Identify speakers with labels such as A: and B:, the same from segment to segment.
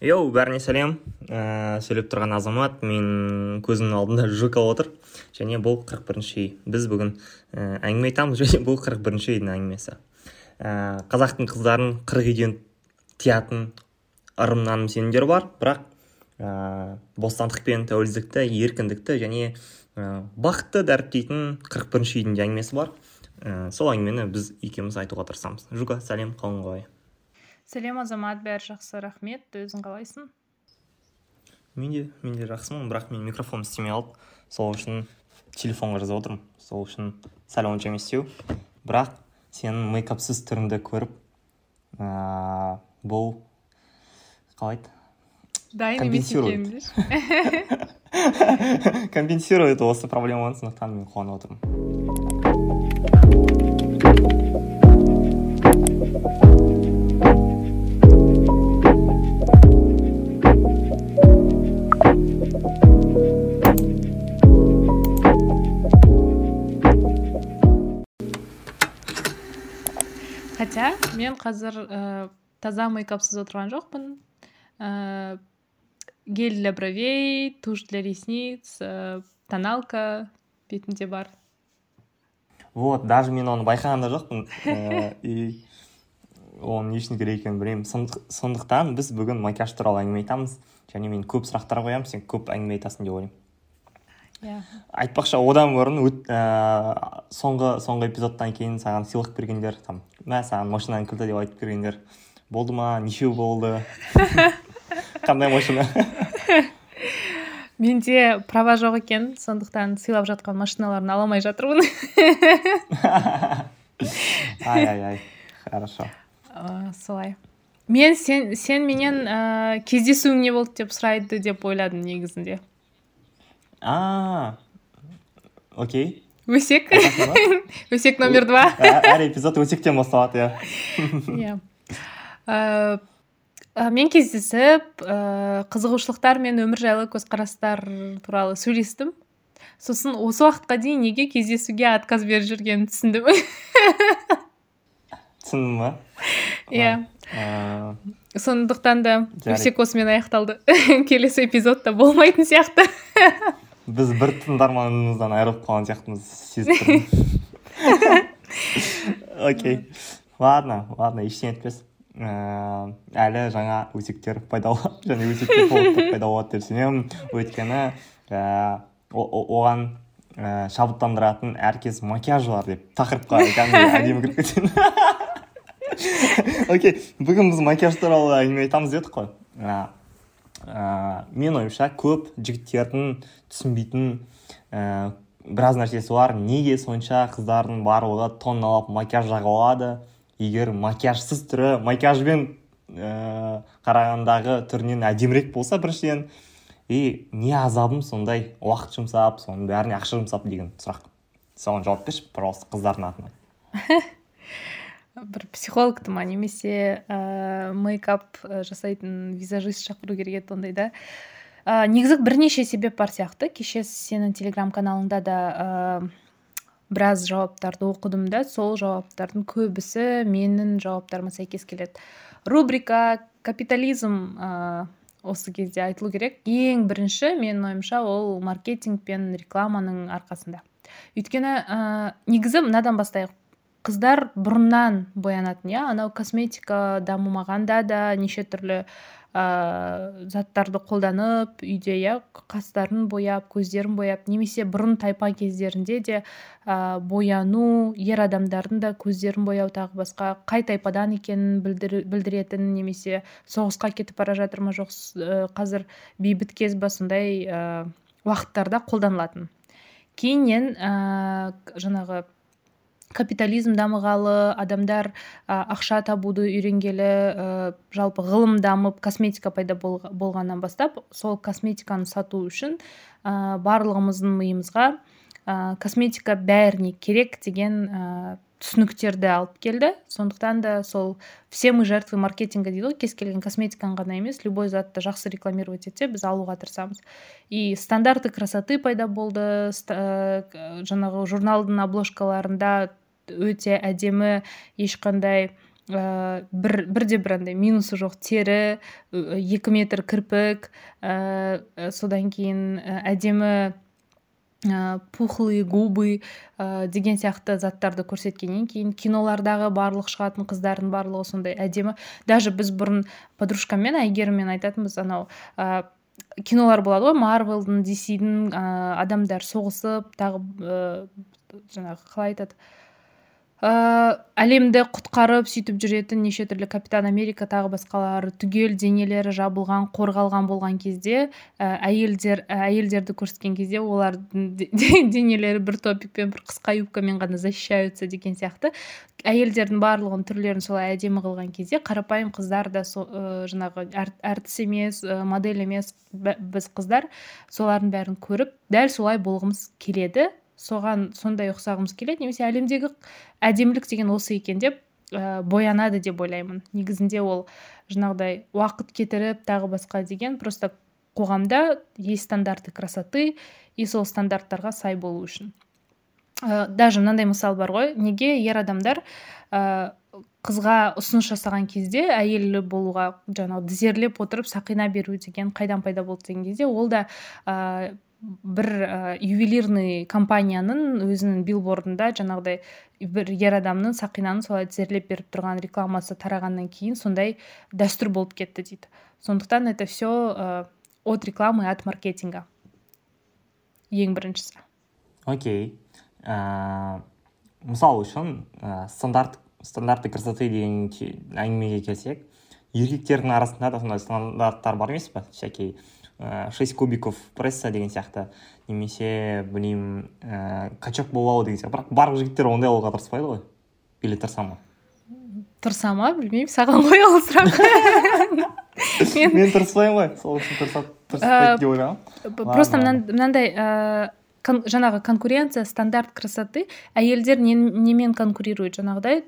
A: йоу бәріне сәлем. Ә, сөйлеп тұрған азамат мен көзімнің алдында жука отыр. Және бұл 41 бірінші үй. Біз бүгін ә, әңгіме айтамыз және бұл 41 бірінші үйдің әңгімесі. Ә, қазақтың қыздарын қырық үйден тиятын ырым наным сенімдер бар. Бірақ ә, бостандық пен тәуелсіздікті еркіндікті және ә, бақытты дәріптейтін 41 бірінші үйдің де әңгімесі бар. Ә, сол әңгімені біз екеуміз айтуға тырысамыз. Жука сәлем қалың қалай?
B: Сәлем азамат бәрі жақсы рахмет. Өзің қалайсың?
A: Мен де мен де жақсымын бірақ мен микрофон істемей қалды сол үшін телефонға жазып отырмын. Сол үшін сәл онша емес істеу бірақ сенің мейкапсыз түріңді көріп ә, бұл қалай еді
B: дайын емес
A: Компенсирует. компенсирует осы проблеманы сондықтан мен қуанып отырмын.
B: Мен қазір ә, таза мейкапсыз отырған жоқпын. Ә, гель для бровей тушь для ресниц ә, тоналка бетімде бар.
A: Вот даже мен оны байқаған да жоқпын. И оның не үшін керек екенін білемін Сондық- сондықтан біз бүгін макияж туралы әңгіме айтамыз. Және мен көп сұрақтар қоямын сен көп әңгіме айтасың деп ойлаймын.
B: Иә
A: айтпақшы одан бұрын өт, ә, соңғы соңғы эпизодтан кейін саған сыйлық бергендер там мә саған машинаның кілті деп айтып бергендер болды ма нешеу болды? Қандай машина?
B: Менде права жоқ екен сондықтан сыйлап жатқан машиналарын ала алмай жатырмын.
A: Ай ай ай хорошо.
B: Ә, солай. Мен сен сен менен ә, кездесуің не болды деп сұрайды деп ойладым негізінде.
A: А окей.
B: Өсек өсек номер два.
A: Әр эпизод өсектен басталады иә
B: иә мен кездесіп ә, қызығушылықтар мен өмір жайлы көзқарастар туралы сөйлестім. Сосын осы уақытқа дейін неге кездесуге отказ беріп жүргенін түсіндім.
A: Түсіндің ба?
B: Иә. Сондықтан да өсек осымен аяқталды. Келесі эпизодта болмайтын сияқты.
A: Біз бір тыңдарманымыздан айырылып қалған сияқтымыз сезіп тұрмын окей. Ладно ладно ештеңе етпес Ә, әлі жаңа өсектер пайда болады және өсектер пайда болады деп сенемін. Өйткені оған ә, шабыттандыратын әркез макияж бар деп тақырыпқа кәдімгі әдемі кіріп кеткен окей бүгін біз макияж туралы әңгіме айтамыз дедік қой. Ә, мен ойымша көп жігіттердің түсінбейтін ә, біраз нәрсесі бар. Неге сонша қыздардың барлығы тонналап макияж жағып алады? Егер макияжсыз түрі макияжбен ә, қарағандағы түрінен әдемірек болса біріншіден и не азабым сондай уақыт жұмсап соның бәріне ақша жұмсап деген сұрақ. Соған жауап берші пожалуйста қыздардың атынан.
B: бір психологты ма немесе ә, мейкап ә, жасайтын визажист шақыру керек еді ондайда ә, негізі бірнеше себеп бар сияқты. Кеше сенің телеграм каналыңда да ә, біраз жауаптарды оқыдым да. Сол жауаптардың көбісі менің жауаптарыма сәйкес келеді. Рубрика капитализм ә, осы кезде айтылу керек. Ең бірінші менің ойымша ол маркетинг пен рекламаның арқасында. Өйткені ә, негізі мынадан бастайық. Қыздар бұрыннан боянатын иә. Анау косметика дамымағанда да неше түрлі ә, заттарды қолданып үйде иә қастарын бояп көздерін бояп немесе бұрын тайпа кездерінде де ә, бояну ер адамдардың да көздерін бояу тағы басқа қай тайпадан екенін білдір, білдіретін немесе соғысқа кетіп бара жатыр ма жоқ ә, қазір бейбіт кез ба сондай ә, уақыттарда қолданылатын. Кейіннен ә, жаңағы капитализм дамығалы адамдар ә, ақша табуды үйренгелі ә, жалпы ғылым дамып косметика пайда болға- болғаннан бастап сол косметиканы сату үшін ә, барлығымыздың миымызға ә, косметика бәріне керек деген ә, түсініктерді алып келді. Сондықтан да сол все мы жертвы маркетинга дейді ғой кез келген косметиканы ғана емес любой затты жақсы рекламировать етсе біз алуға тырысамыз. И стандарты красоты пайда болды жаңағы журналдың обложкаларында өте әдемі ешқандай ә, бір бірде бір андай минусы жоқ тері екі метр кірпік ә, содан кейін әдемі ә, пухлые губы ә, деген сияқты заттарды көрсеткеннен кейін кинолардағы барлық шығатын қыздардың барлығы сондай әдемі. Даже біз бұрын подружкаммен әйгеріммен айтатынбыз анау ә, кинолар болады ғой марвелдың дсидің ә, адамдар соғысып тағы ә, жаңағы қалай айтады? Әлемді құтқарып сөйтіп жүретін неше түрлі капитан америка тағы басқалары түгел денелері жабылған қорғалған болған кезде ә, әйелдер ә, әйелдерді көрсеткен кезде олардың денелері бір топикпен бір қысқа юбкамен ғана защищаются деген сияқты. Әйелдердің барлығын түрлерін солай әдемі қылған кезде қарапайым қыздар да со, ә, жаңағы әртіс емес модель емес біз қыздар солардың бәрін көріп дәл солай болғымыз келеді. Соған сондай ұқсағымыз келеді. Немесе әлемдегі әдемілік деген осы екен деп ә, боянады деп ойлаймын. Негізінде ол жаңағыдай уақыт кетіріп тағы басқа деген просто қоғамда есть стандарты красоты и сол стандарттарға сай болу үшін. Ә, даже мынандай мысал бар ғой. Неге ер адамдар ә, қызға ұсыныс жасаған кезде әйелі болуға жаңағы тізерлеп отырып сақина беру деген қайдан пайда болды деген кезде ол да ә, бір ә, ювелирный компанияның өзінің билбордында жаңағыдай бір ер адамның сақинаны солай тізерлеп беріп тұрған рекламасы тарағаннан кейін сондай дәстүр болып кетті дейді. Сондықтан это все ә, от рекламы от маркетинга. Ең біріншісі.
A: Окей. Okay. ә, мысал үшін ә, стандарт стандарты красоты деген әңгімеге келсек еркектердің арасында да сондай стандарттар бар емес па всякий ә, шесть кубиков пресса деген сияқты. Немесе білмеймін ә, качок болмау деген сияқты. Бірақ барлық жігіттер ондай болуға тырыспайды ғой. Или тырыса ма?
B: Тырыса ма? Білмеймін. Саған ғой ол сұрақ.
A: Мен, тырыспаймын ғой. Сол үшін тырыспайды деп ойлағанмын
B: просто мынандай кон, жаңағы конкуренция стандарт красоты әйелдер немен конкурирует жаңағыдай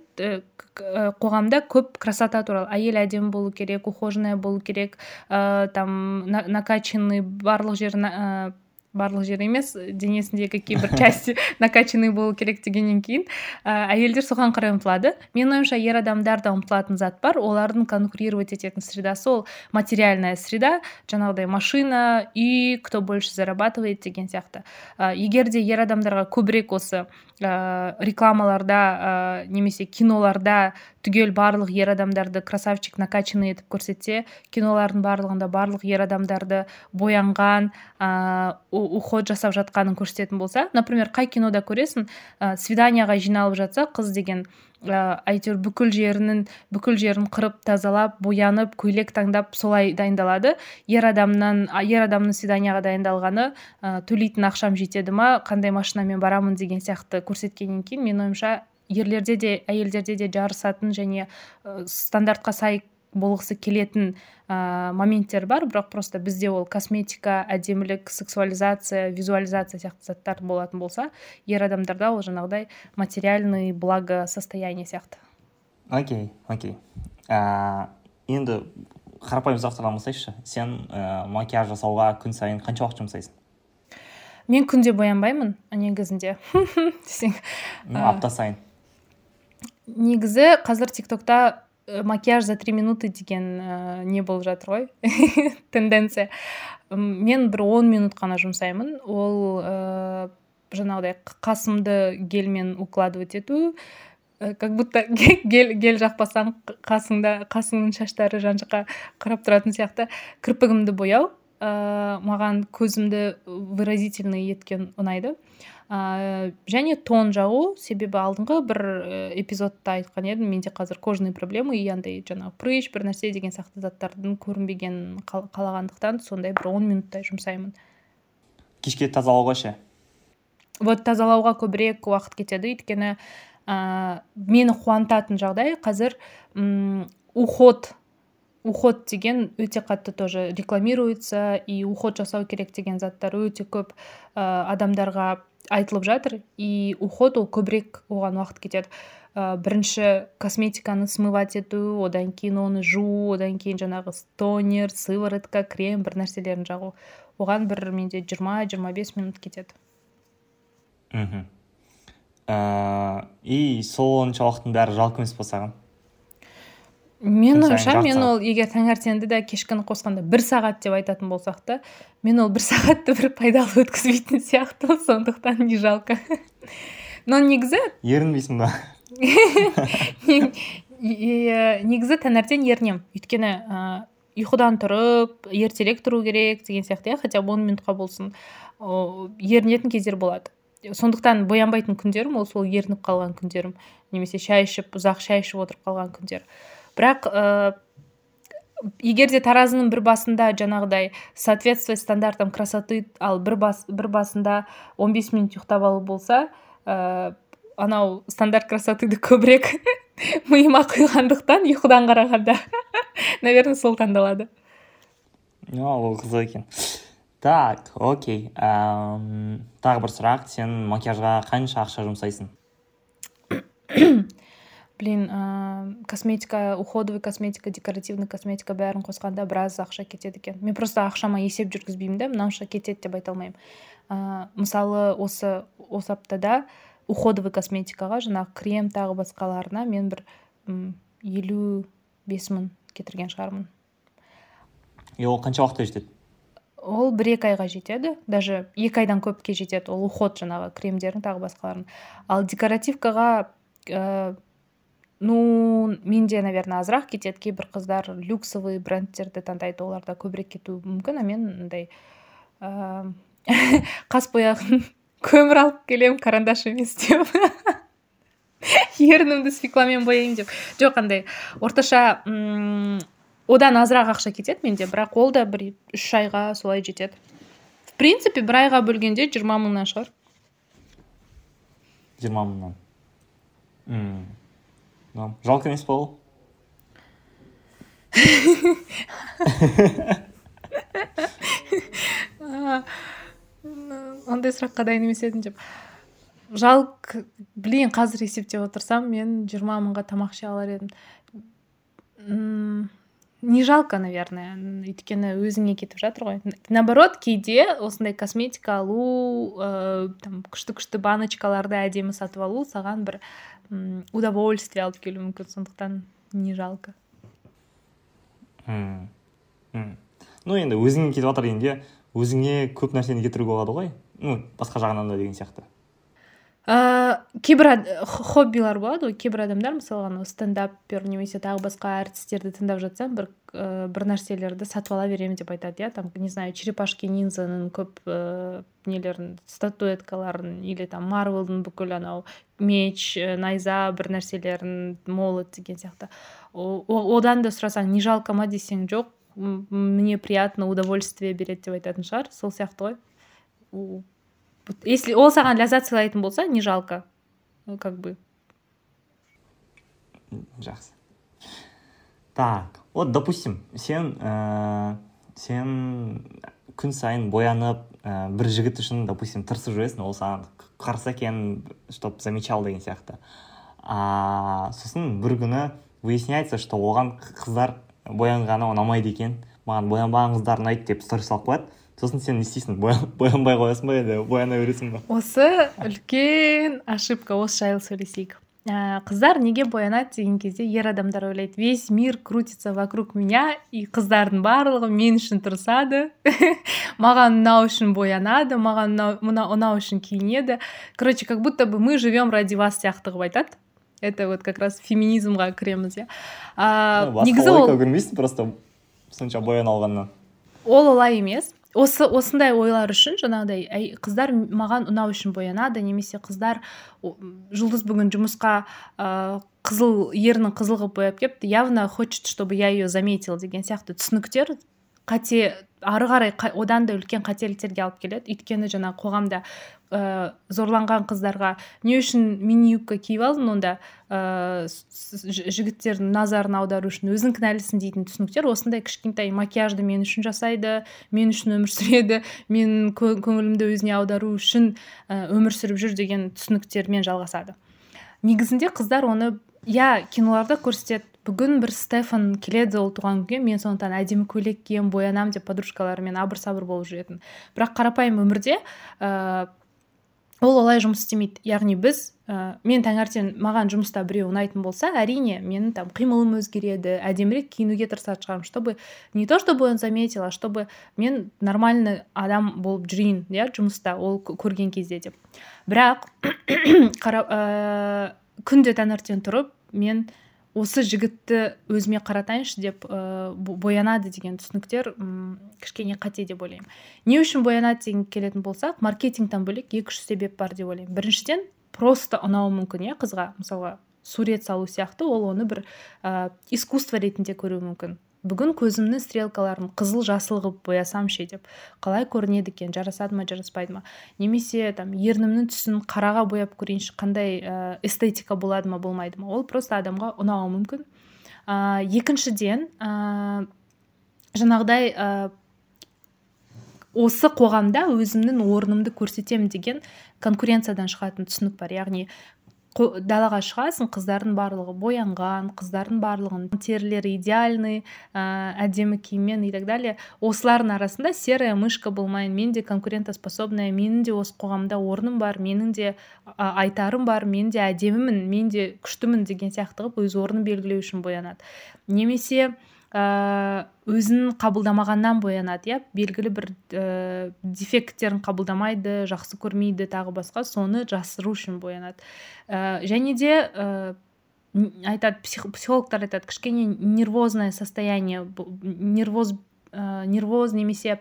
B: қоғамда көп красота туралы. Әйел әдемі болу керек ухоженная болу керек ә, там накачанный барлық жері ә, барлық жері емес денесіндегі кейбір части накачанный болу керек дегеннен кейін. Ә, әйелдер соған қарай ұмтылады. Менің ойымша ер адамдар да ұмтылатын зат бар. Олардың конкурировать ететін средасы ол материальная среда жаңағыдай машина үй кто больше зарабатывает деген сияқты. Ә, егер де ер адамдарға көбірек осы ә, рекламаларда ә, немесе киноларда түгел барлық ер адамдарды красавчик накачанный етіп көрсетсе кинолардың барлығында барлық ер адамдарды боянған ә, уход жасап жатқанын көрсететін болса например қай кинода көресің ә, свиданияға жиналып жатса қыз деген ә, әйтеуір бүкіл жерінің бүкіл жерін қырып тазалап боянып көйлек таңдап солай дайындалады. Ер адамнан ер адамның свиданияға дайындалғаны ә, төлейтін ақшам жетеді ма қандай машинамен барамын деген сияқты көрсеткеннен кейін менің ойымша ерлерде де әйелдерде де жарысатын және ә, стандартқа сай болғысы келетін ә, моменттер бар. Бірақ просто бізде ол косметика әдемілік сексуализация визуализация сияқты заттар болатын болса ер адамдарда ол жаңағыдай материальный благо состояние сияқты.
A: Окей окей. Ә, енді қарапайым сұрақтардан бастайықшы сен ә, макияж жасауға күн сайын қанша уақыт жұмсайсың?
B: Мен күнде боянбаймын негізінде. Десең
A: апта сайын.
B: Негізі қазір тиктокта Э, макияж за три минуты деген ә, не болып жатыр ғой тенденция. Мен бір он минут қана жұмсаймын. Ол ә, жаңағыдай қасымды гельмен укладывать ету ә, как будто гель, гель жақпасаң қасыңда қасыңның шаштары жан жаққа қарап тұратын сияқты. Кірпігімді бояу ә, маған көзімді выразительный еткен ұнайды. Ә, және тон жағу себебі алдыңғы бір эпизодта айтқан едім. Менде қазір кожный проблема и андай жаңағы прыщ бір нәрсе деген сияқты заттардың көрінбегенін қалағандықтан сондай бір он минуттай жұмсаймын.
A: Кешке тазалауға ше?
B: Вот тазалауға көбірек уақыт кетеді. Өйткені ә, мені қуантатын жағдай қазір м уход уход деген өте қатты тоже рекламируется и уход жасау керек деген заттар өте көп ә, адамдарға айтылып жатыр. И уход ол көбірек оған уақыт кетеді. Ә, бірінші косметиканы смывать ету одан кейін оны жуу одан кейін жаңағы тонер сыворотка крем бір нәрселерін жағу. Оған бір менде жиырма жиырма бес минут кетеді.
A: Мхм. Ә, и сонша уақыттың бәрі жалко емес па саған
B: мен ойымша мен ол егер таңертеңді да кешкіні қосқанда бір сағат деп айтатын болсақ та мен ол бір сағатты бір пайдалы өткізбейтін сияқтымын сондықтан не жалко. Но негізі
A: ерінбейсің ба?
B: Е- негізі таңертең ерінемін өйткені ұйқыдан тұрып ертерек тұру керек деген сияқты иә хотя бы он минутқа болсын ерінетін кездер болады. Сондықтан боянбайтын күндерім ол сол ерініп қалған күндерім. Немесе шай ішіп ұзақ шай ішіп отырып қалған күндер. Бірақ ә, егер де таразының бір басында жаңағыдай соответствовать стандартам красоты ал бір, бас, бір басында 15 минут ұйықтап алу болса ә, анау стандарт красотыды көбірек миыма құйғандықтан ұйқыдан қарағанда наверное сол таңдалады.
A: Ол қызық екен. Так окей тағы бір сұрақ. Сен макияжға қанша ақша жұмсайсың?
B: блин ә, косметика уходовый косметика декоративный косметика бәрін қосқанда біраз ақша кетеді екен. Мен просто ақшама есеп жүргізбеймін да мынанша кетеді деп айта алмаймын. Ә, мысалы осы осы аптада уходовый косметикаға жаңағы крем тағы басқаларына мен бір елу бес мың кетірген шығармын.
A: И ол қанша уақытқа жетеді?
B: Ол бір екі айға жетеді. Даже екі айдан көпке жетеді ол уход жаңағы кремдердің тағы басқалардың ал декоративкаға ә, ну менде наверное азырақ кетеді. Кейбір қыздар люксовый брендтерді таңдайды оларда көбірек кетуі мүмкін а мен андай ә, қас бояғын көмір алып келемін карандаш емес деп. Ерінімді свекламен бояймын деп. Жоқ андай орташа м, одан азырақ ақша кетеді менде бірақ ол да бір үш айға солай жетеді. В принципе бір айға бөлгенде жиырма мыңнан шығар.
A: Жиырма мыңнан. Жалко емес па ол
B: А, ондай сұраққа дайын емес едім деп. Жалко блин қазір есептеп отырсам мен жиырма мыңға тамақ іше алар едім. Не жалко наверное. Өйткені өзіңе кетіп жатыр ғой. Наоборот кейде осындай косметика алу ә, там күшті күшті баночкаларды әдемі сатып алу саған бір удовольствие алып келуі мүмкін сондықтан не жалко.
A: Ну енді өзіңе кетіп жатыр дегенде өзіңе көп нәрсені кетіруге болады ғой? Ну басқа жағынан да деген сияқты.
B: Ә, кейбір хоббилар болады ғой. Кейбір адамдар мысалы анау стендаппер немесе тағы басқа әртістерді тыңдап жатсам бір ә, бір нәрселерді сатып ала беремін деп айтады иә там не знаю черепашки ниндзяның көп ә, нелерін статуэткаларын или там марвелдың бүкіл анау меч ә, найза бір нәрселерін молот деген сияқты О- о- одан да сұрасаң не жалко ма десең жоқ м- мне приятно удовольствие береді деп айтатын шығар сол сияқты ғой У- вот если ол саған ләззат сыйлайтын болса не жалко Ну, как бы
A: жақсы так Вот допустим сен ә, сен күн сайын боянып ә, бір жігіт үшін допустим тырысып жүресің ол саған қарсы екен чтоб замечал деген сияқты. А сосын бір күні выясняется что оған қыздар боянғаны ұнамайды екен маған боянбаған қыздар ұнайды деп сторис салып қояды. Сосын сен не істейсің? Боя- боянбай қоясың ба? Или бояна бересің ба?
B: Осы үлкен ошибка осы жайлы сөйлесейік. Ә, қыздар неге боянады деген кезде ер адамдар ойлайды весь мир крутится вокруг меня и қыздардың барлығы мен үшін тырысады маған ұнау үшін боянады маған ұнау- мына- ұнау үшін киінеді короче как будто бы мы живем ради вас сияқты қылып айтады. Это вот как раз феминизмға кіреміз иә.
A: Басқа
B: негізі ол
A: просто сонша бояна алғаннан.
B: Ол олай емес. Осы осындай ойлар үшін жаңағыдай қыздар маған ұнау үшін боянады немесе қыздар жұлдыз бүгін жұмысқа ә, қызыл ернін қызыл қылып бояп келіпті явно хочет чтобы я ее заметил деген сияқты түсініктер қате ары қарай қа- одан да үлкен қателіктерге алып келеді. Өйткені жаңағы қоғамда ә, зорланған қыздарға не үшін мини юбка киіп алдың онда ә, жігіттердің назарын аудару үшін өзің кінәлісің дейтін түсініктер осындай кішкентай макияжды мен үшін жасайды мен үшін өмір сүреді мен кө- көңілімді өзіне аудару үшін өмір сүріп жүр деген түсініктермен жалғасады. Негізінде қыздар оны иә киноларда көрсетеді бүгін бір стефан келеді ол туған күнге мен сондықтан әдемі көйлек киемін боянамын деп подружкаларымен абыр сабыр болып жүретін. Бірақ қарапайым өмірде ә, ол олай жұмыс істемейді. Яғни біз ә, мен таңертең маған жұмыста біреу ұнайтын болса әрине менің там қимылым өзгереді әдемірек киінуге тырысатын шығармын чтобы не то чтобы он заметил а чтобы мен нормальный адам болып жүрейін иә жұмыста ол көрген кезде деп. Бірақ қара, ә, күнде таңертең тұрып мен осы жігітті өзіме қаратайыншы деп ә, боянады деген түсініктер ұм, кішкене қате деп ойлаймын. Не үшін боянады деген келетін болсақ маркетингтен бөлек екі үш себеп бар деп ойлаймын. Біріншіден просто ұнауы мүмкін иә қызға. Мысалға сурет салу сияқты ол оны бір ә, искусство ретінде көруі мүмкін. Бүгін көзімнің стрелкаларын қызыл жасыл қылып боясам ше деп қалай көрінеді екен? Жарасады ма жараспайды ма? Немесе там ернімнің түсін қараға бояп көрейінші қандай ә, эстетика болады ма болмайды ма? Ол просто адамға ұнауы мүмкін. Ә, екіншіден ә, жаңағыдай ә, осы қоғамда өзімнің орнымды көрсетемін деген конкуренциядан шығатын түсінік бар. Яғни далаға шығасың қыздардың барлығы боянған қыздардың барлығының терілері идеальный ә, әдемі киіммен и так далее. Осылардың арасында серая мышка болмайын мен де конкурентоспособная менің де осы қоғамда орным бар менің де айтарым бар мен де әдемімін мен де күштімін деген сияқты қылып өз орнын белгілеу үшін боянады. Немесе ә, өзін қабылдамағаннан боянады иә. Белгілі бір ә, дефекттерін қабылдамайды жақсы көрмейді тағы басқа. Соны жасыру үшін боянады. Ә, және де ә, айтады психологтар айтады кішкене нервозное состояние нервоз ә, нервоз немесе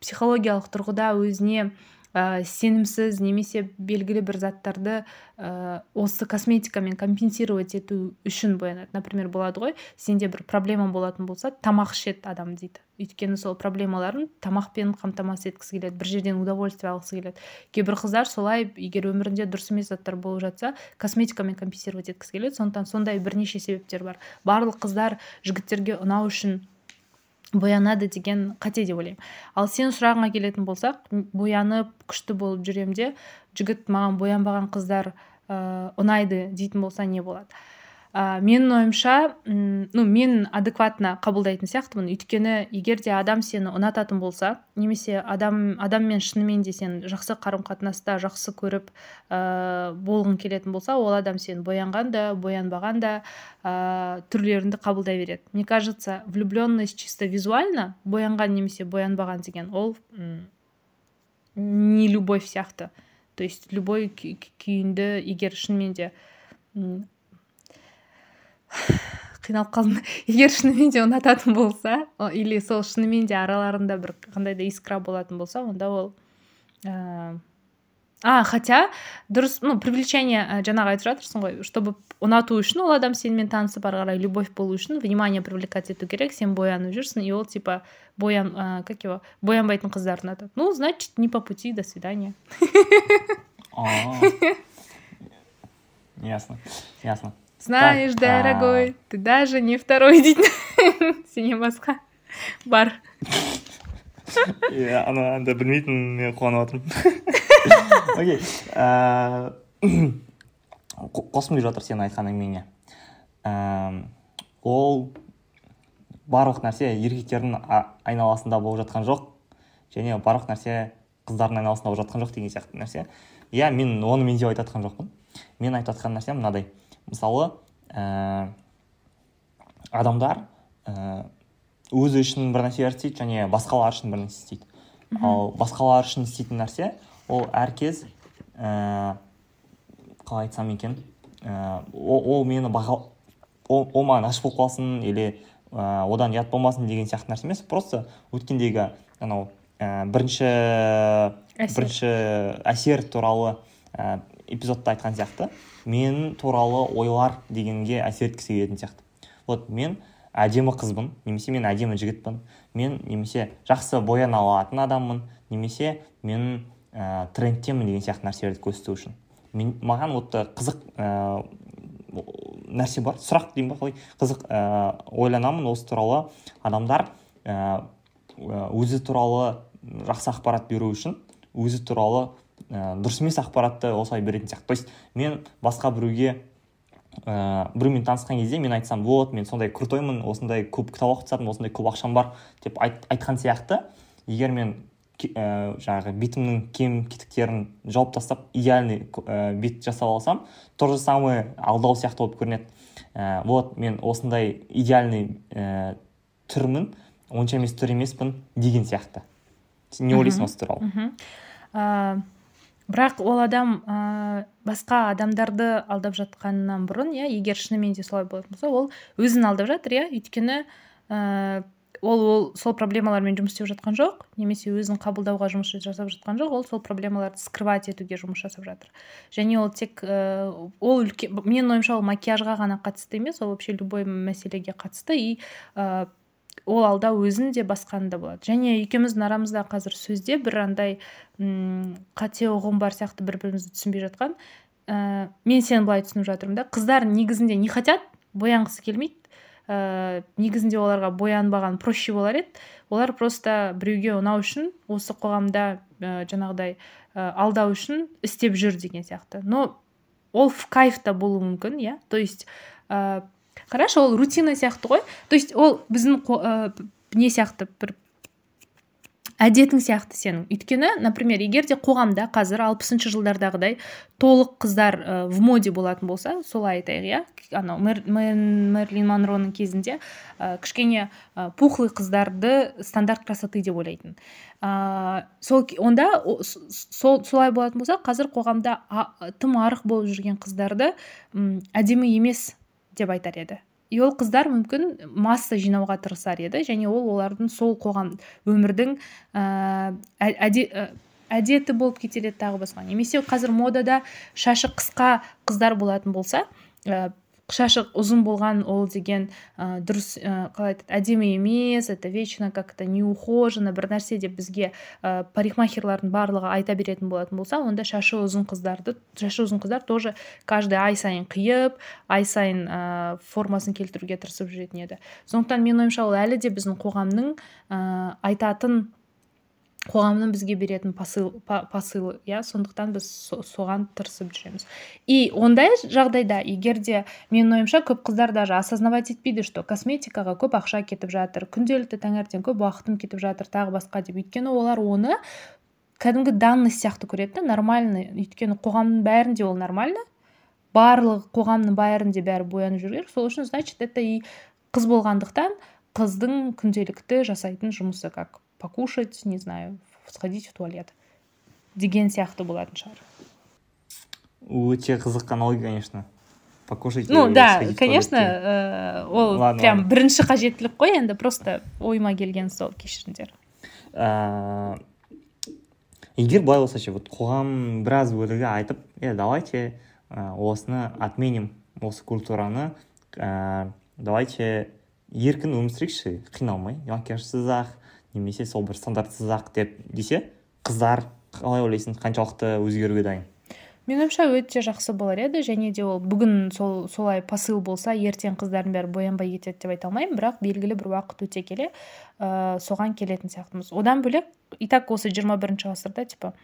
B: психологиялық тұрғыда өзіне ә, сенімсіз немесе белгілі бір заттарды ә, осы косметикамен компенсировать ету үшін боянады. Например болады ғой сенде бір проблема болатын болса тамақ ішеді адам дейді. Өйткені сол проблемаларын тамақпен қамтамасыз еткісі келеді бір жерден удовольствие алғысы келеді. Кейбір қыздар солай егер өмірінде дұрыс емес заттар болып жатса косметикамен компенсировать еткісі келеді. Сондықтан сондай бірнеше себептер бар. Барлық қыздар жігіттерге ұнау үшін боянады деген қате деп ойлаймын. Ал сенің сұрағыңа келетін болсақ боянып күшті болып жүремін де жігіт маған боянбаған қыздар ә, ұнайды дейтін болса не болады? Ә, менің ойымша ну мен адекватно қабылдайтын сияқтымын. Өйткені егер де адам сені ұнататын болса немесе адам адаммен шынымен де сен жақсы қарым қатынаста жақсы көріп ә, болғың келетін болса ол адам сен боянған да боянбаған да ә, түрлеріңді қабылдай береді. Мне кажется влюбленность чисто визуально боянған немесе боянбаған деген ол не любовь сияқты то есть любой күйінді егер шынымен де қиналып қалдым. Егер шынымен де ұнататын болса или сол шынымен де араларында бір қандай да искра болатын болса онда ол ә... а хотя дұрыс ну привлечение жаңағы айтып жатырсың ғой чтобы ұнату үшін ол адам сенімен танысып ары қарай любовь болу үшін внимание привлекать ету керек сен боянып жүрсің и ол типа боян ә, как его боянбайтын қыздарды ұнатады. Ну значит не по пути до свидания.
A: Ясно ясно.
B: Знаешь дорогой ты даже не второй дейтін сенен басқа бар.
A: Иә ана әнді білмейтін мен қуанып жатырмын окей қосқым келіп жатыр сенің айтқан әңгімеңе ол барлық нәрсе еркектердің айналасында болып жатқан жоқ. Және барлық нәрсе қыздардың айналасында болып жатқан жоқ деген сияқты нәрсе. Иә мен оны мен деп айтып жатқан жоқпын. Мен айтып жатқан нәрсем мынадай. Мысалы ә, адамдар ә, өзі үшін бір нәрсе істейді және басқалар үшін бір нәрсе істейді. Ал басқалар үшін істейтін нәрсе ол әркез ә, қалай айтсам екен ә, ол, ол мені баға ол, ол маған ғашық болып қалсын или ә, одан ұят болмасын деген сияқты нәрсе емес. Просто өткендегі анау ә, бірінші әсер. бірінші әсер туралы ә, эпизодта айтқан сияқты. Мен туралы ойлар дегенге әсер еткісі келетін сияқты. Вот мен әдемі қызбын немесе мен әдемі жігітпін мен немесе жақсы бояна алатын адаммын немесе мен ә, трендтемін деген сияқты нәрселерді көрсету үшін. Мен, маған вот қызық ә, нәрсе бар сұрақ деймін ба қалай? Қызық ә, ойланамын осы туралы. Адамдар ә, өзі туралы жақсы ақпарат беру үшін өзі туралы ә, дұрыс емес ақпаратты осылай беретін сияқты. То есть мен басқа біреуге ә, біреумен танысқан кезде мен айтсам вот мен сондай крутоймын осындай көп кітап оқып осындай көп ақшам бар деп айт, айтқан сияқты. Егер мен ә, жаңағы бетімнің кем кетіктерін жауып тастап идеальный ә, бет жасап алсам то же самое алдау сияқты болып көрінеді. Ә, вот мен осындай идеальный ә, түрмін онша емес түр емеспін деген сияқты. Сен не ойлайсың осы
B: туралы? Бірақ ол адам ә, басқа адамдарды алдап жатқаннан бұрын иә егер шынымен де солай болатын болса ол өзін алдап жатыр иә. Өйткені ә, ол ол сол проблемалармен жұмыс істеп жатқан жоқ немесе өзін қабылдауға жұмыс жасап жатқан жоқ ол сол проблемаларды скрывать етуге жұмыс жасап жатыр. Және ол тек ә, ол үлкен менің ойымша ол макияжға ғана қатысты емес ол вообще любой мәселеге қатысты. И ол алдау өзін де басқаны да болады. Және екеуміздің арамызда қазір сөзде бір андай қате ұғым бар сияқты бір бірімізді түсінбей жатқан. Ә, мен сені былай түсініп жатырмын да қыздар негізінде не хотят боянғысы келмейді. Ә, негізінде оларға боянбаған проще болар еді. Олар просто біреуге ұнау үшін осы қоғамда ә, жаңағыдай ә, алдау үшін істеп жүр деген сияқты. Но ол в кайф та болуы мүмкін иә. То есть ә, қарашы ол рутина сияқты ғой. То есть ол біздің ә, не сияқты бір әдетің сияқты сенің. Өйткені например егер де қоғамда қазір алпысыншы жылдардағыдай толық қыздар ә, в моде болатын болса солай айтайық иә? Анау мерлин монроның кезінде ә, кішкене ә, пухлый қыздарды стандарт красоты деп ойлайтын. Ә, сол онда сол солай болатын болса қазір қоғамда а, тым арық болып жүрген қыздарды әдемі емес деп айтар еді. И ол қыздар мүмкін масса жинауға тырысар еді және ол олардың сол қоғам өмірдің ііі әдеті болып кетер еді тағы басқа. Немесе қазір модада шашы қысқа қыздар болатын болса шашы ұзын болған ол деген ә, дұрыс ә, қалай айтады әдемі емес это вечно как то неухоженно бір нәрсе деп бізге ә, парикмахерлардың барлығы айта беретін болатын болса онда шашы ұзын қыздарды шашы ұзын қыздар тоже каждый ай сайын қиып ай сайын ә, формасын келтіруге тырысып жүретін еді. Сондықтан менің ойымша ол әлі де біздің қоғамның ә, айтатын қоғамның бізге беретін посыл посылы иә? Сондықтан біз соған тырысып жүреміз. И ондай жағдайда егер де менің ойымша көп қыздар даже осознавать етпейді что косметикаға көп ақша кетіп жатыр күнделікті таңертең көп уақытым кетіп жатыр тағы басқа деп. Өйткені олар оны кәдімгі данность сияқты көреді да нормальный. Өйткені қоғамның бәрінде ол нормально. Барлық қоғамның бәрінде бәрі боянып керек сол үшін значит это и қыз болғандықтан қыздың күнделікті жасайтын жұмысы как покушать не знаю сходить в туалет. Деген сияқты болатын шығар
A: өте қызық аналогия конечно. Покушать
B: ну да конечно э, ол прям бірінші қажеттілік қой енді просто ойыма келген сол кешіріңдер.
A: Э, егер былай болса ше вот қоғам біраз бөлігі айтып е давайте э, осыны отменим осы культураны давайте еркін өмір сүрейікші қиналмай макияжсыз ақ немесе сол бір стандартсыз ақ деп десе қыздар қалай ойлайсың қаншалықты өзгеруге дайын?
B: Менің ойымша өте жақсы болар еді және де ол бүгін сол солай посыл болса ертең қыздардың бәрі боянбай кетеді деп айта алмаймын бірақ белгілі бір уақыт өте келе ә, соған келетін сияқтымыз. Одан бөлек и так осы жиырма бірінші ғасырда типа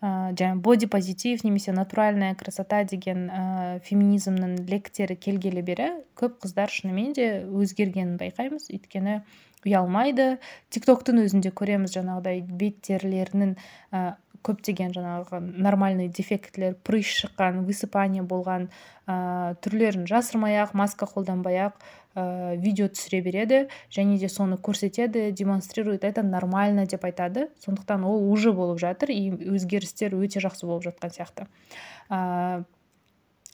B: ә, жаңағы боди позитив немесе натуральная красота деген ә, феминизмнің лекттері келгелі бері көп қыздар шынымен де өзгергенін байқаймыз. Өйткені ұялмайды тик токтың өзінде көреміз жаңағыдай бет терілерінің ә, көптеген жаңағы нормальный дефектілер прыщ шыққан высыпание болған ә, түрлерін жасырмай ақ маска қолданбай ақ ә, видео түсіре береді және де соны көрсетеді демонстрирует. Это нормально деп айтады. Сондықтан ол уже болып жатыр и өзгерістер өте жақсы болып жатқан сияқты. Ә,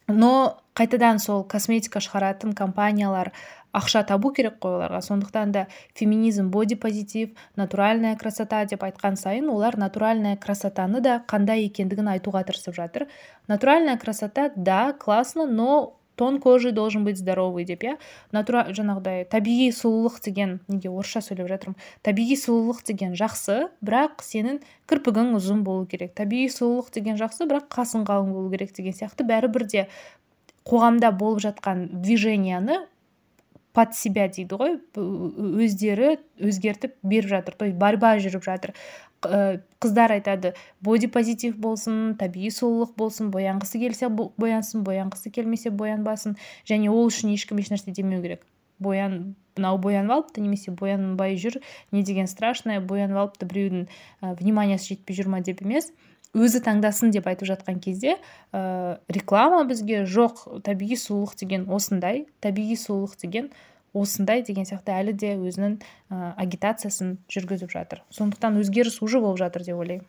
B: но қайтадан сол косметика шығаратын компаниялар ақша табу керек қой оларға. Сондықтан да феминизм боди позитив натуральная красота деп айтқан сайын олар натуральная красотаны да қандай екендігін айтуға тырысып жатыр. Натуральная красота да классно но тон кожи должен быть здоровый деп иә. Натура жаңағыдай табиғи сұлулық деген неге орысша сөйлеп жатырмын? Табиғи сұлулық деген жақсы бірақ сенің кірпігің ұзын болу керек. Табиғи сұлулық деген жақсы бірақ қасың қалың болу керек деген сияқты. Бәрібір де қоғамда болып жатқан движенияны под себя дейді ғой. Өздері өзгертіп беріп жатыр. То есть борьба жүріп жатыр. Қыздар айтады боди позитив болсын табиғи сұлулық болсын боянғысы келсе боянсын боянғысы келмесе боянбасын және ол үшін ешкім ешнәрсе демеу керек. Боян мынау боянып алыпты немесе боянбай жүр не деген страшное боянып алыпты біреудің ә, вниманиясы жетпей жүр ма? деп емес. Өзі таңдасын деп айтып жатқан кезде ә, реклама бізге жоқ табиғи сұлулық деген осындай табиғи сұлулық деген осындай деген сияқты әлі де өзінің ә, агитациясын жүргізіп жатыр. Сондықтан өзгеріс уже болып жатыр деп ойлаймын.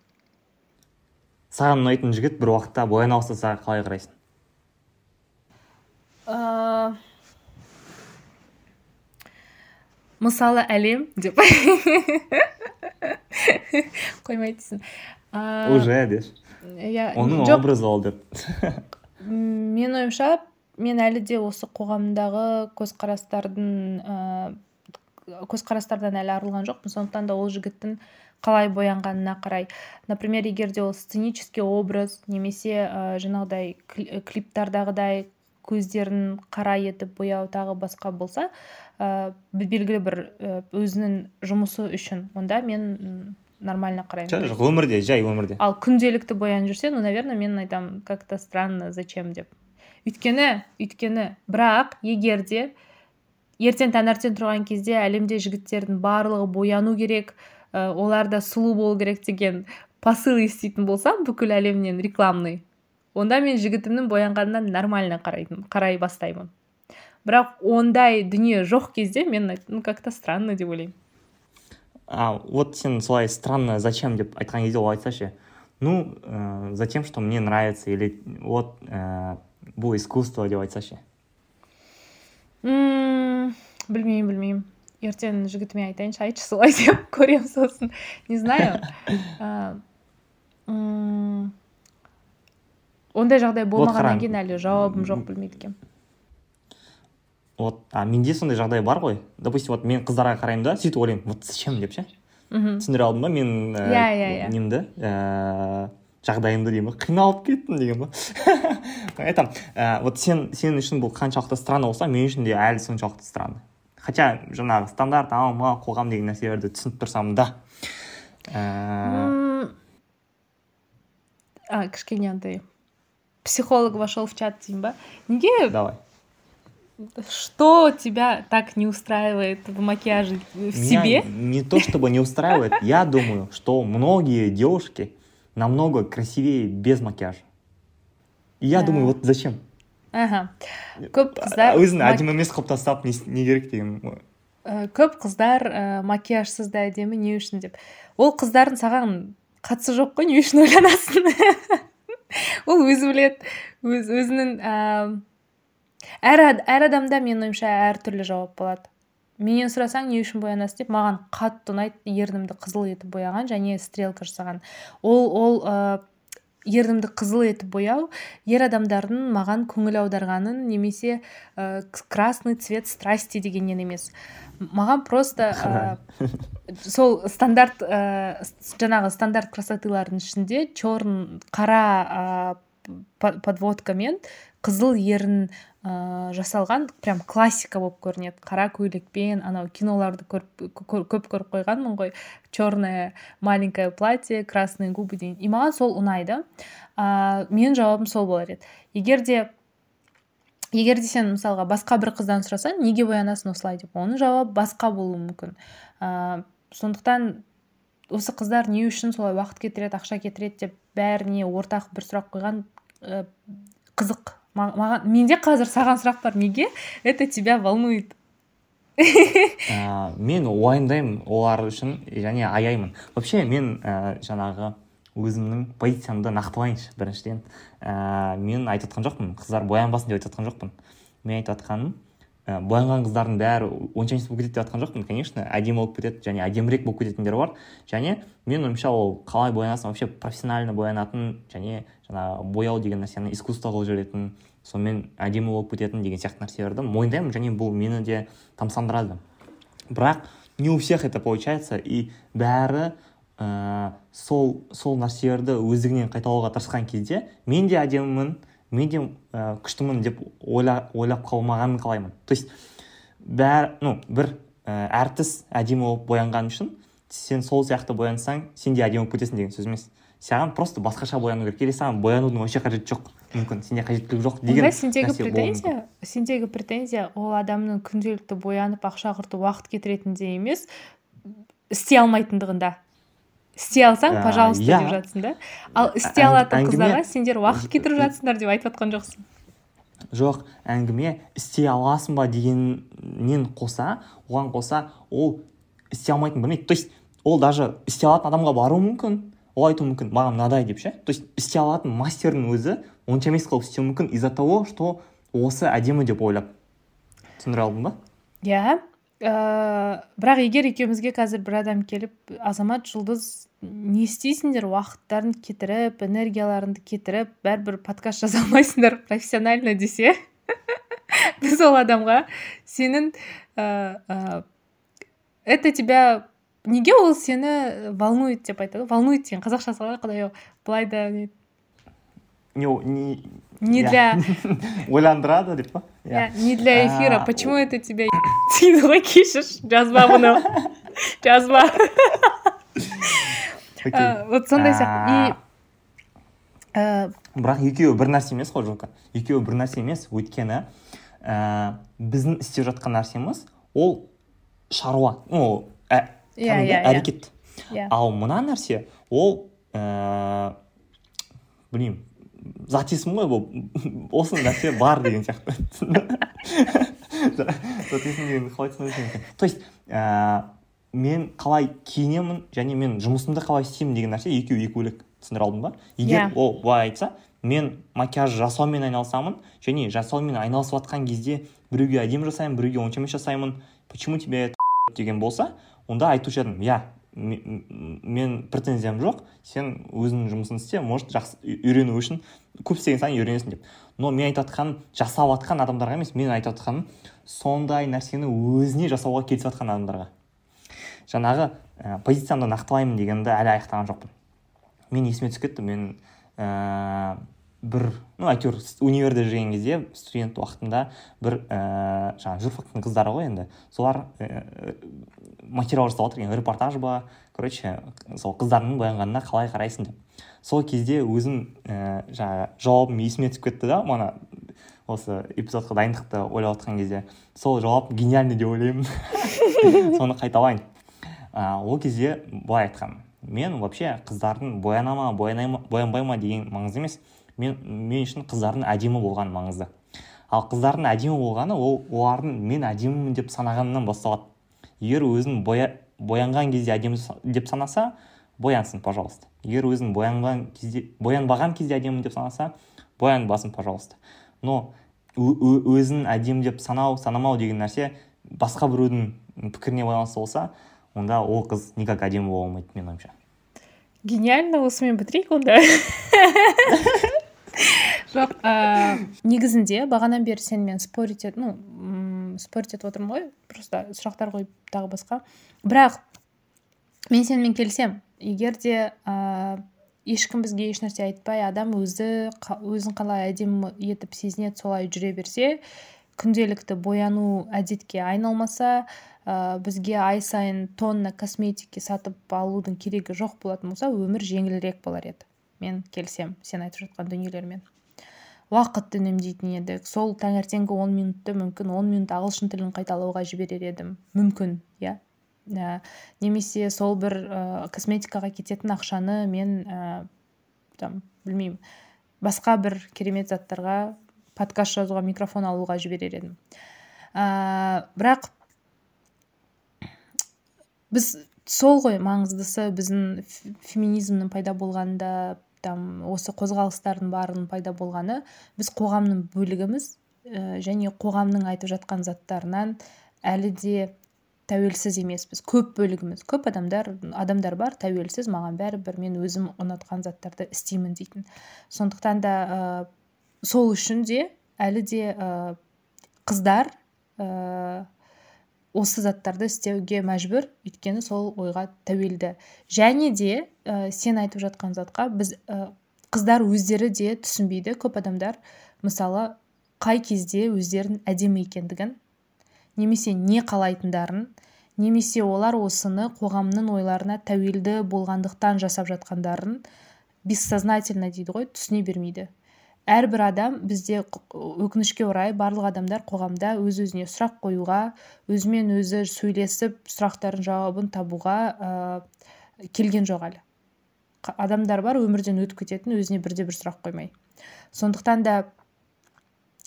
A: Саған ұнайтын жігіт бір уақытта бояна бастаса қалай қарайсың?
B: Ә... мысалы әлем деп. Қоймай дейсің
A: уже деші
B: иә
A: оның образы ол деп.
B: Менің ойымша мен әлі де осы қоғамдағы көзқарастардың ә, көзқарастардан әлі арылған жоқпын. Сондықтан да ол жігіттің қалай боянғанына қарай. Например егер де ол сценический образ немесе ә, жаңағыдай клиптардағыдай көздерін қара етіп бояу тағы басқа болса ә, белгілі бір өзінің жұмысы үшін. Онда мен нормально қараймын.
A: Жоқ өмірде жай өмірде.
B: Ал күнделікті боянып жүрсе ну наверное мен айтамын как то странно зачем деп. Өйткені өйткені бірақ егер де ертең таңертең тұрған кезде әлемде жігіттердің барлығы бояну керек ә, олар да сұлу болу керек деген посыл еститін болсам бүкіл әлемнен рекламный онда мен жігітімнің боянғанына нормально қарайтын қарай бастаймын. Бірақ ондай дүние жоқ кезде мен ну как то странно деп ойлаймын.
A: А вот сен солай странно зачем деп айтқан кезде ол айтса ше ну ә, затем что мне нравится или вот ә, бұл искусство деп айтса ше
B: білмеймін білмеймін ертең жігітіме айтайыншы айтшы солай деп көремін сосын не знаю. Ондай жағдай болмағаннан кейін әлі жауабым жоқ білмейді екенмін
A: вот а менде сондай жағдай бар ғой. Допустим вот мен қыздарға қараймын да сөйтіп ойлаймын вот зачем деп ше?
B: Мхм
A: түсіндіре алдым ба мен
B: иә иә иә.
A: немді ііі жағдайымды деймін қиналып кеттім деген ба айтамын. Ә, вот сен сен үшін бұл қаншалықты странно болса мен үшін де әлі соншалықты странно. Хотя жаңағы стандарт анау мынау қоғам деген нәрселерді түсініп тұрсам да.
B: Ә... а кішкене андай психолог вошел в чат деймін ба? Неге
A: давай.
B: Что тебя так не устраивает в макияже в себе?
A: не то чтобы не устраивает я думаю что многие девушки намного красивее без макияжа. И я думаю вот зачем?
B: Аха көп қыздар
A: өзін әдемі емес қылып тастап не керек деген
B: көп қыздар ә, макияжсыз да әдемі не үшін деп ол қыздардың саған қатысы жоқ қой не үшін ойланасың? Ол өзі біледі өз, өзінің ә, әр, әр адамда менің ойымша әртүрлі жауап болады. Менен сұрасаң не үшін боянасыз деп маған қатты ұнайды ернімді қызыл етіп бояған және стрелка жасаған. Ол ол ә, ернімді қызыл етіп бояу ер адамдардың маған көңіл аударғанын немесе ә, красный цвет страсти дегеннен емес. Маған просто ә, сол стандарт ә, жаңағы стандарт красотылардың ішінде черн қара ә, подводкамен қызыл ерін ә, жасалған прям классика болып көрінеді. Қара көйлекпен анау киноларды көріп, көп көріп қойғанмын ғой. Черное маленькое платье красные губы деген и маған сол ұнайды. Ә, менің жауабым сол болар еді. Егер де егер де сен мысалға басқа бір қыздан сұрасаң неге боянасың осылай деп? Оның жауабы басқа болуы мүмкін. Ә, сондықтан осы қыздар не үшін солай уақыт кетіреді ақша кетіреді деп бәріне ортақ бір сұрақ қойған ә, қызық. Маған менде қазір саған сұрақ бар. Неге? Это тебя волнует.
A: Ә, мен уайымдаймын олар үшін және аяймын. Вообще мен ә, жаңағы өзімнің позициямды нақтылайыншы. Біріншіден ә, мен айтып жатқан жоқпын. Қыздар боянбасын деп айтып жатқан жоқпын. Мен айтып жатқаным ә, боянған қыздардың бәрі оншаншы болып кетеді деп жатқан жоқпын конечно. Әдемі болып кетеді және әдемірек болып кететіндер бар. Және мен ойымша ол қалай боянасың вообще профессионально боянатын және жаңағы бояу деген нәрсені искусство қылып жіберетін сонымен әдемі болып кететін деген сияқты нәрселерді мойындаймын және бұл мені де тамсандырады. Бірақ не у всех это получается и бәрі ә, сол сол нәрселерді өздігінен қайталауға тырысқан кезде мен де әдемімін мен де ә, күштімін деп ойла, ойлап қалмағанын қалаймын. То есть бәрі ну бір ә, әртіс әдемі болып боянған үшін сен сол сияқты боянсаң сен де әдемі болып кетесің деген сөз емес. Саған просто басқаша бояну керек. Или саған боянудың вообще қажеті жоқ. Мүмкін сенде қажеттілік жоқ деген
B: онда сендегі претензия сендегі претензия ол адамның күнделікті боянып ақша құртып уақыт кетіретінде емес істей алмайтындығында. Істей алсаң пожалуйста
A: иә.
B: деп жатсың да. Ал істей алатын
A: әңгіме-
B: қыздарға сендер уақыт кетіріп жатсыңдар деп айтып жатқан жоқсың.
A: жоқ әңгіме істей аласың ба дегеннен қоса оған қоса ол істей алмайтынын білмейді то есть ол даже істей алатын адамға баруы мүмкін ол айтуы мүмкін маған мынадай деп ше. То есть істей алатын мастердің өзі онша емес қылып істеуі мүмкін из за того что осы әдемі деп ойлап түсіндіре алдым ба?
B: Иә. Ә, бірақ егер екеумізге қазір бір адам келіп азамат жұлдыз не істейсіңдер? уақыттарын кетіріп энергияларыңды кетіріп бәрібір подкаст жаза алмайсыңдар профессионально десе біз ол адамға сенің ә, ә, это тебя неге ол сені волнует? деп айтады. Волнует деген қазақшасы қалай құдай ау былай да не
A: не не
B: для
A: ойландырады деп па?
B: Иә не для эфира. Почему это тебя кешір жазба бұны жазба вот сондай сияқты и
A: бірақ екеуі бір нәрсе емес қой жока екеуі бір нәрсе емес өйткені ә, біздің істеп жатқан нәрсеміз ол шаруа ну әрекет ал мына нәрсе ол ә, білмеймін зат есім ғой бұл осы нәрсе бар деген сияқты есім дегенді қалай екен то есть ә, мен қалай киінемін және мен жұмысымды қалай істеймін деген нәрсе екеуі екі бөлек түсіндіре алдым ба егер
B: Иә.
A: ол былай айтса мен макияж жасаумен айналысамын және жасаумен айналысып жатқан кезде біреуге әдемі жасаймын біреуге онша емес жасаймын почему тебе это деген болса онда айтушы едім иә мен претензиям жоқ. Сен өзіңнің жұмысыңды істе может жақсы үй- үйрену үшін көп істеген сайын үйренесің деп. Но мен айтып жатқаным жасап жатқан адамдарға емес мен айтып жатқаным сондай нәрсені өзіне жасауға келісіп жатқан адамдарға. Жаңағы ә, позициямды нақтылаймын дегенді әлі аяқтаған жоқпын. Мен есіме түсіп кетті. Мен ә, бір ну әйтеуір универде жүрген кезде студент уақытында бір ә, жаңағы журфактың қыздары ғой енді. Солар ә, материал жасап жатыр екен репортаж ба короче сол қыздардың боянғанына қалай қарайсың деп. Сол кезде өзім ә, жаңағы жауабым есіме түсіп кетті да мана осы эпизодқа дайындықты ойлап жатқан кезде. Сол жауап гениальный деп ойлаймын. Соны қайталайын. А, ол кезде былай айтқанмын мен вообще қыздардың бояна ма боянбай ма деген маңызды емес. Мен мен үшін қыздардың әдемі болғаны маңызды ал қыздардың әдемі болғаны ол олардың мен әдемімін деп санағанынан басталады. Егер өзін боя, боянған кезде әдемі деп санаса боянсын пожалуйста. Егер өзін боянған кезде боянбаған кезде әдемі деп санаса боянбасын пожалуйста. Но өзін әдемі деп санау санамау деген нәрсе басқа біреудің пікіріне байланысты болса онда ол қыз никак әдемі бола алмайды менің ойымша.
B: Гениально осымен бітірейік онда. Жоқ ә, негізінде бағанадан бері сенімен спорить ну м, спорить етіп отырмын ғой просто сұрақтар қойып тағы басқа. Бірақ мен сенімен келісемін. Егер де ә, ешкім бізге ешнәрсе айтпай адам өзі өзін қалай әдемі етіп сезінеді солай жүре берсе күнделікті бояну әдетке айналмаса ә, бізге ай сайын тонна косметики сатып алудың керегі жоқ болатын болса өмір жеңілірек болар еді. Мен келісемін сен айтып жатқан дүниелермен. Уақытты үнемдейтін едік. Сол таңертеңгі он минутты мүмкін он минут ағылшын тілін қайталауға жіберер едім. Мүмкін иә. Ә, немесе сол бір ә, косметикаға кететін ақшаны мен ә, там білмеймін басқа бір керемет заттарға подкаст жазуға микрофон алуға жіберер едім. Ә, бірақ біз сол ғой маңыздысы біздің феминизмнің пайда болғанында там осы қозғалыстардың барының пайда болғаны біз қоғамның бөлігіміз ә, және қоғамның айтып жатқан заттарынан әлі де тәуелсіз емеспіз. Көп бөлігіміз көп адамдар адамдар бар тәуелсіз маған бәрібір мен өзім ұнатқан заттарды істеймін дейтін. Сондықтан да ә, сол үшін де әлі де ә, қыздар осы заттарды істеуге мәжбүр. Өйткені сол ойға тәуелді. Және де ә, сен айтып жатқан затқа біз ә, қыздар өздері де түсінбейді. Көп адамдар мысалы қай кезде өздерін әдемі екендігін немесе не қалайтындарын немесе олар осыны қоғамның ойларына тәуелді болғандықтан жасап жатқандарын бессознательно дейді ғой түсіне бермейді. Әрбір адам бізде өкінішке орай барлық адамдар қоғамда өз өзіне сұрақ қоюға өзімен өзі сөйлесіп сұрақтардың жауабын табуға ә, келген жоқ әлі. Адамдар бар өмірден өтіп кететін өзіне бірде бір сұрақ қоймай. Сондықтан да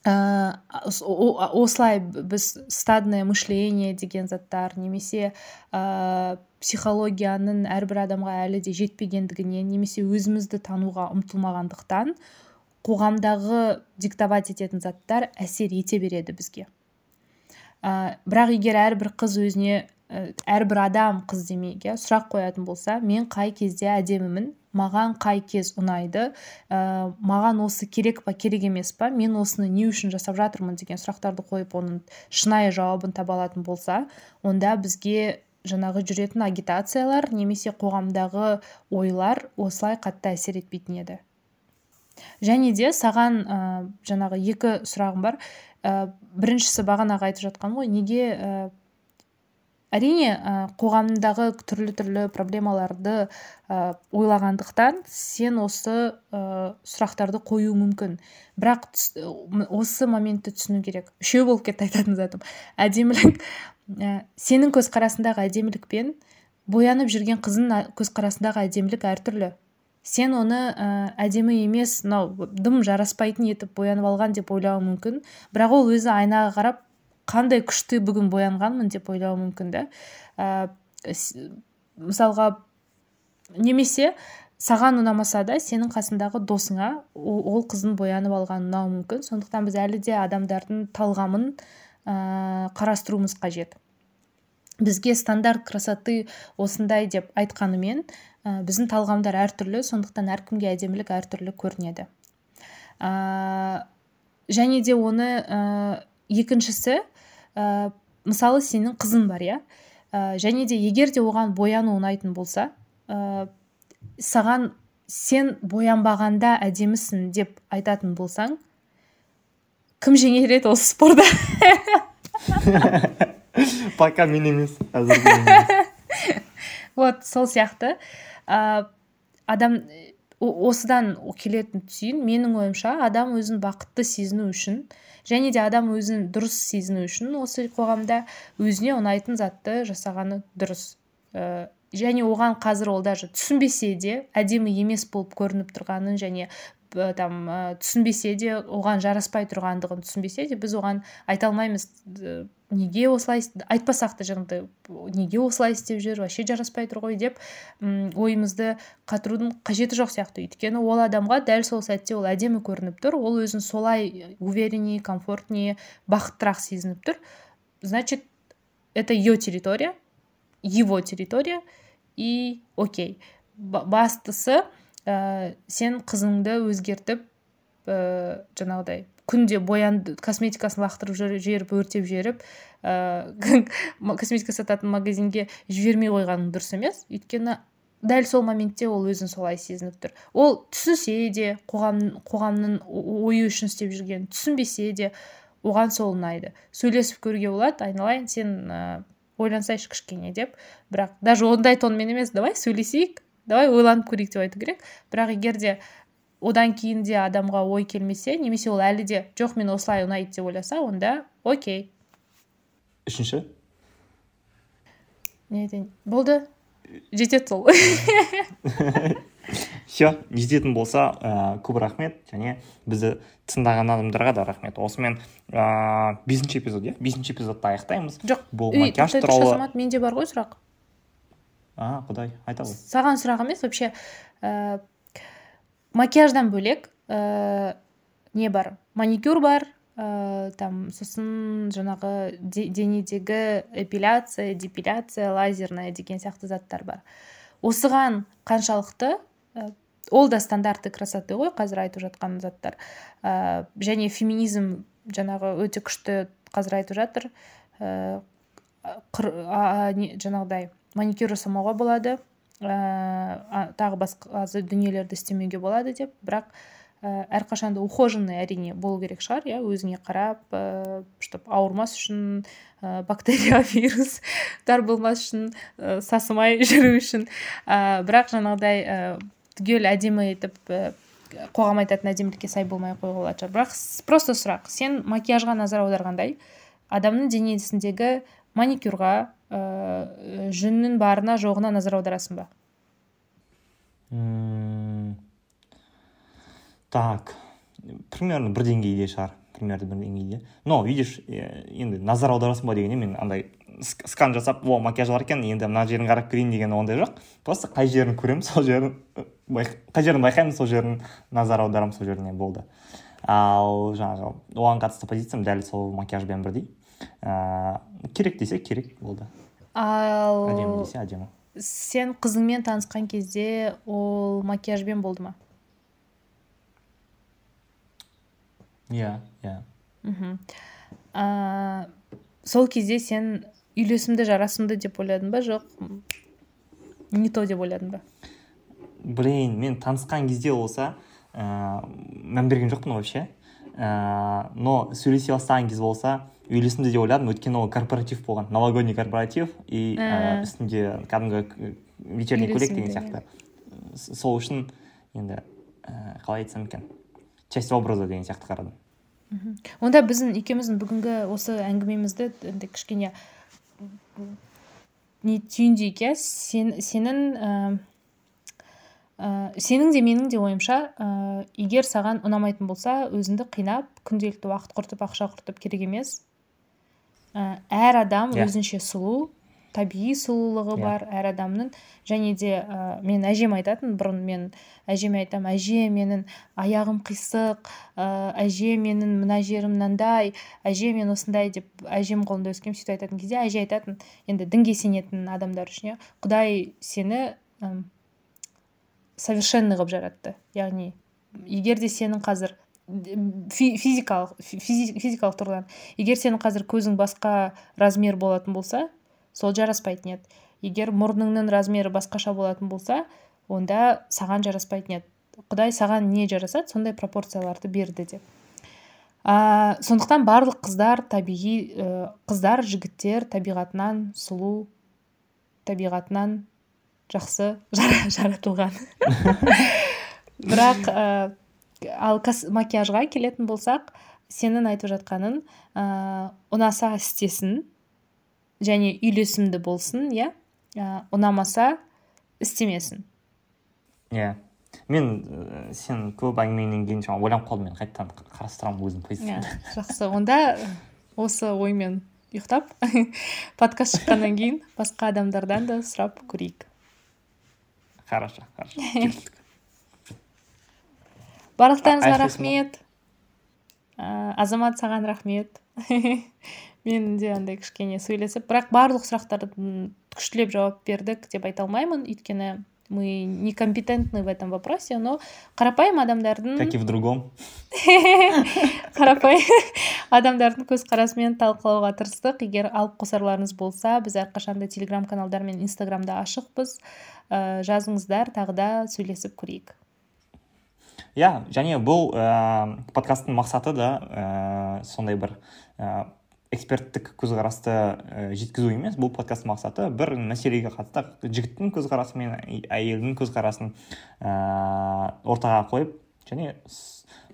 B: ә, осылай біз стадное мышление деген заттар немесе ә, психологияның әрбір адамға әлі де жетпегендігінен немесе өзімізді тануға ұмтылмағандықтан қоғамдағы диктовать ететін заттар әсер ете береді бізге. Ә, бірақ егер әрбір қыз өзіне әрбір адам қыз демейік иә сұрақ қоятын болса мен қай кезде әдемімін маған қай кез ұнайды ә, маған осы керек па керек емес па мен осыны не үшін жасап жатырмын? деген сұрақтарды қойып оның шынайы жауабын таба алатын болса онда бізге жаңағы жүретін агитациялар немесе қоғамдағы ойлар осылай қатты әсер етпейтін еді. Және де саған ә, жаңағы екі сұрағым бар. Ә, біріншісі бағанағы айтып жатқан ғой неге әрине ә, қоғамдағы түрлі түрлі проблемаларды ә, ойлағандықтан сен осы ә, сұрақтарды қою мүмкін. Бірақ осы моментті түсіну керек. Үшеу болып кетті айтатын затым. Әдемілік ә, сенің көзқарасыңдағы әдемілік пен боянып жүрген қыздың көзқарасындағы әдемілік әртүрлі. Сен оны ә, әдемі емес мынау дым жараспайтын етіп боянып алған деп ойлауы мүмкін. Бірақ ол өзі айнаға қарап қандай күшті бүгін боянғанмын деп ойлауы мүмкін да. Ә, мысалға немесе саған ұнамаса да сенің қасындағы досыңа ол қыздың боянып алғаны ұнауы мүмкін. Сондықтан біз әлі де адамдардың талғамын ә, қарастыруымыз қажет. Бізге стандарт красоты осындай деп айтқанымен ә, біздің талғамдар әртүрлі сондықтан әркімге әдемілік әртүрлі көрінеді. Ә, және де оны ә, екіншісі ә, мысалы сенің қызың бар иә? Ә, және де егер де оған бояну ұнайтын болса ә, саған сен боянбағанда әдемісің деп айтатын болсаң кім жеңер еді осы спорда?
A: пока мен емес
B: вот сол сияқты. Ә, адам осыдан келетін түйін менің ойымша адам өзін бақытты сезіну үшін және де адам өзін дұрыс сезіну үшін осы қоғамда өзіне ұнайтын затты жасағаны дұрыс. Ә, және оған қазір ол даже түсінбесе де әдемі емес болып көрініп тұрғанын және там ә, түсінбесе де оған жараспай тұрғандығын түсінбесе де біз оған айта алмаймыз неге осылай айтпасақ та жаңағыдай неге осылай істеп жүр вообще жараспай тұр ғой деп ойымызды қатырудың қажеті жоқ сияқты. Өйткені ол адамға дәл сол сәтте ол әдемі көрініп тұр ол өзін солай увереннее комфортнее бақыттырақ сезініп тұр. Значит это ее территория его территория и окей. Бастысы ә, сен қызыңды өзгертіп ә, жаңағыдай күнде боянды косметикасын лақтырып жіберіп өртеп жіберіп ә, косметика сататын магазинге жібермей қойғаның дұрыс емес. Өйткені дәл сол моментте ол өзін солай сезініп тұр. Ол түсінсе де қоғам қоғамның ойы үшін істеп жүрген түсінбесе де оған сол ұнайды сөйлесіп көруге болады айналайын сен ә, ойлансайшы кішкене деп. Бірақ даже ондай тонмен емес давай сөйлесейік давай ойланып көрейік деп айту керек. Бірақ егер де одан кейін де адамға ой келмесе немесе ол әлі де жоқ мен осылай ұнайды деп ойласа онда окей
A: үшінші?
B: Неден болды. Жетеді сол.
A: Все жететін болса ә, көп рахмет. Және бізді тыңдаған адамдарға да рахмет. Осымен ә, бесінші эпизод иә? Бесінші эпизодты аяқтаймыз.
B: Жоқ
A: бұл макияж туралы
B: менде бар ғой сұрақ.
A: А құдай айта ғой
B: саған сұрақ емес вообще ә, макияждан бөлек ә, не бар? Маникюр бар ә, там сосын жаңағы денедегі эпиляция депиляция лазерная деген сияқты заттар бар. Осыған қаншалықты ә, ол да стандартты красоты ғой қазір айтып жатқан заттар. Ә, және феминизм жаңағы өте күшті қазір айтып жатыр. Ә, жаңағыдай маникюр жасамауға болады. Ә, тағы басқа дүниелерді істемеуге болады деп. Бірақ ә, әрқашанда ухоженный әрине болу керек шығар иә. Өзіңе қарап ә, чтобы ауырмас үшін ә, бактерия вирустар болмас үшін ә, сасымай жүру үшін. Ә, бірақ жаңағыдай ә, түгел әдемі етіп ә, қоғам айтатын әдемілікке сай болмай қоюға болатын шығар. Бірақ просто сұрақ. Сен макияжға назар аударғандай адамның денесіндегі маникюрға ә, жүннің барына жоғына назар аударасың ба?
A: Так примерно бір деңгейде шығар примерно бір деңгейде. Но видишь енді назар аударасың ба дегенде мен андай скан жасап о макияж бар екен енді мына жерін қарап көрейін деген ондай жоқ. Просто қай жерін көремін сол жерін қай жерін байқаймын сол жерін назар аударамын сол жеріне болды. Ал жаңағы оған қатысты позициям дәл сол макияжбен бірдей. Ә, керек десе керек болды.
B: Ал
A: әдемі десе әдемі.
B: сен қызыңмен танысқан кезде ол макияжбен болды ма?
A: Иә иә.
B: Мхм. Сол кезде сен үйлесімді жарасымды деп ойладың ба? Жоқ. Не то деп ойладың ба?
A: Блин мен танысқан кезде болса ә, мән берген жоқпын вообще. Ә, но сөйлесе бастаған кез болса үйлесімді деп ойладым. Өйткені ол корпоратив болған. Новогодний корпоратив и ә, үстінде кәдімгі вечерний көйлек деген сияқты. Сол үшін енді ә, қалай айтсам екен часть образа деген сияқты қарадым.
B: Онда біздің екеуміздің бүгінгі осы әңгімемізді енді кішкене не түйіндейік иә? Сен, сенің ә, ә, сенің де менің де ойымша ә, егер саған ұнамайтын болса өзіңді қинап күнделікті уақыт құртып ақша құртып керек емес. Ә, әр адам yeah. Иә. өзінше сұлу табиғи сұлулығы иә. бар әр адамның және де ә, мен әжем айтатын бұрын мен әжеме айтамын әже менің аяғым қисық ә, әже менің мына жерім мынандай әже мен осындай деп әжем қолында өскенмін сөйтіп айтатын кезде әже айтатын енді дінге сенетін адамдар үшін иә құдай сені ә, совершенный қылып жаратты яғни егер де сенің қазір физикалық физикалық тұрғыдан. Егер сенің қазір көзің басқа размер болатын болса сол жараспайтын еді егер мұрныңның размері басқаша болатын болса онда саған жараспайтын еді құдай саған не жарасады сондай пропорцияларды берді деп. Ә, сондықтан барлық қыздар табиғи ә, қыздар жігіттер табиғатынан сұлу табиғатынан жақсы жаратылған. Бірақ ә, ал макияжға келетін болсақ сенің айтып жатқаның ә, ұнаса істесін және үйлесімді болсын иә? Ұнамаса істемесін.
A: Иә. Мен ә, сен көп әңгімеңнен кейін жаңағы ойланып қалдым мен қайтадан қарастырамын өзімнің позициямды
B: иә жақсы. Онда осы оймен ұйықтап подкаст шыққаннан кейін басқа адамдардан да сұрап көрейік.
A: Хорошо хорошо.
B: Барлықтарыңызға рахмет. Азамат саған рахмет. Мен де андай кішкене сөйлесіп бірақ барлық сұрақтарды күштілеп жауап бердік деп айта алмаймын. Өйткені мы некомпетентны в этом вопросе но қарапайым адамдардың
A: как и в другом.
B: Қарапайым адамдардың көзқарасымен талқылауға тырыстық. Егер алып қосарларыңыз болса біз әрқашанда телеграм каналдар мен инстаграмда ашықпыз. Ә, жазыңыздар тағы да сөйлесіп көрейік.
A: Иә және бұл ә, подкасттың мақсаты да ә, сондай бір ә, эксперттік көзқарасты ә, жеткізу емес. Бұл подкасттың мақсаты бір мәселеге қатысты жігіттің көзқарасы мен әйелдің көзқарасын ә, ортаға қойып және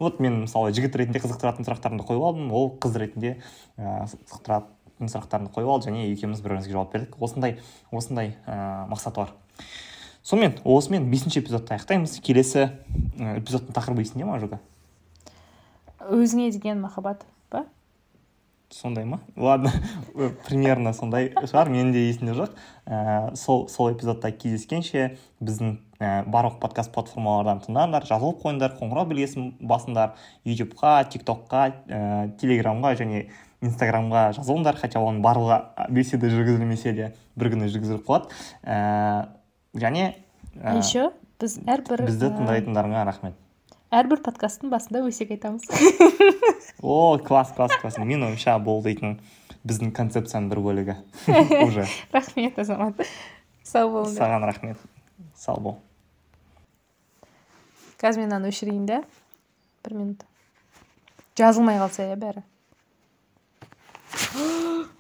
A: вот мен мысалы жігіт ретінде қызықтыратын сұрақтарымды қойып алдым. Ол қыз ретінде ә, қызықтыратын сұрақтарымды қойып алды және екеуміз бір бірімізге жауап бердік. Осындай осындай ә, мақсаты бар. Сонымен осымен бесінші эпизодты аяқтаймыз. Келесі эпизодтың тақырыбы есіңде ма жука
B: өзіңе деген махаббат
A: сондай ма? Ладно примерно сондай шығар. Менің де есімде жоқ. Ә, сол сол эпизодта кездескенше біздің ә, барлық подкаст платформалардан тыңдаңдар жазылып қойыңдар қоңырау белгісін басыңдар. Ютубқа тиктокқа ә, телеграмға және инстаграмға жазылыңдар. Хотя оның барлығы беседа жүргізілмесе де бір күні жүргізіліп қалады. Ә, және
B: ә, еще біз әрбір
A: бізді тыңдайтындарыңа рахмет.
B: әрбір подкасттың басында өсек айтамыз.
A: О класс класс класс. Менің ойымша бұл дейтін біздің концепцияның бір бөлігі. Уже.
B: Рахмет азамат. Сау болыңдар.
A: Саған рахмет. Сау бол.
B: Қазір мен мынаны өшірейін да. Бір минут. Жазылмай қалса иә бәрі.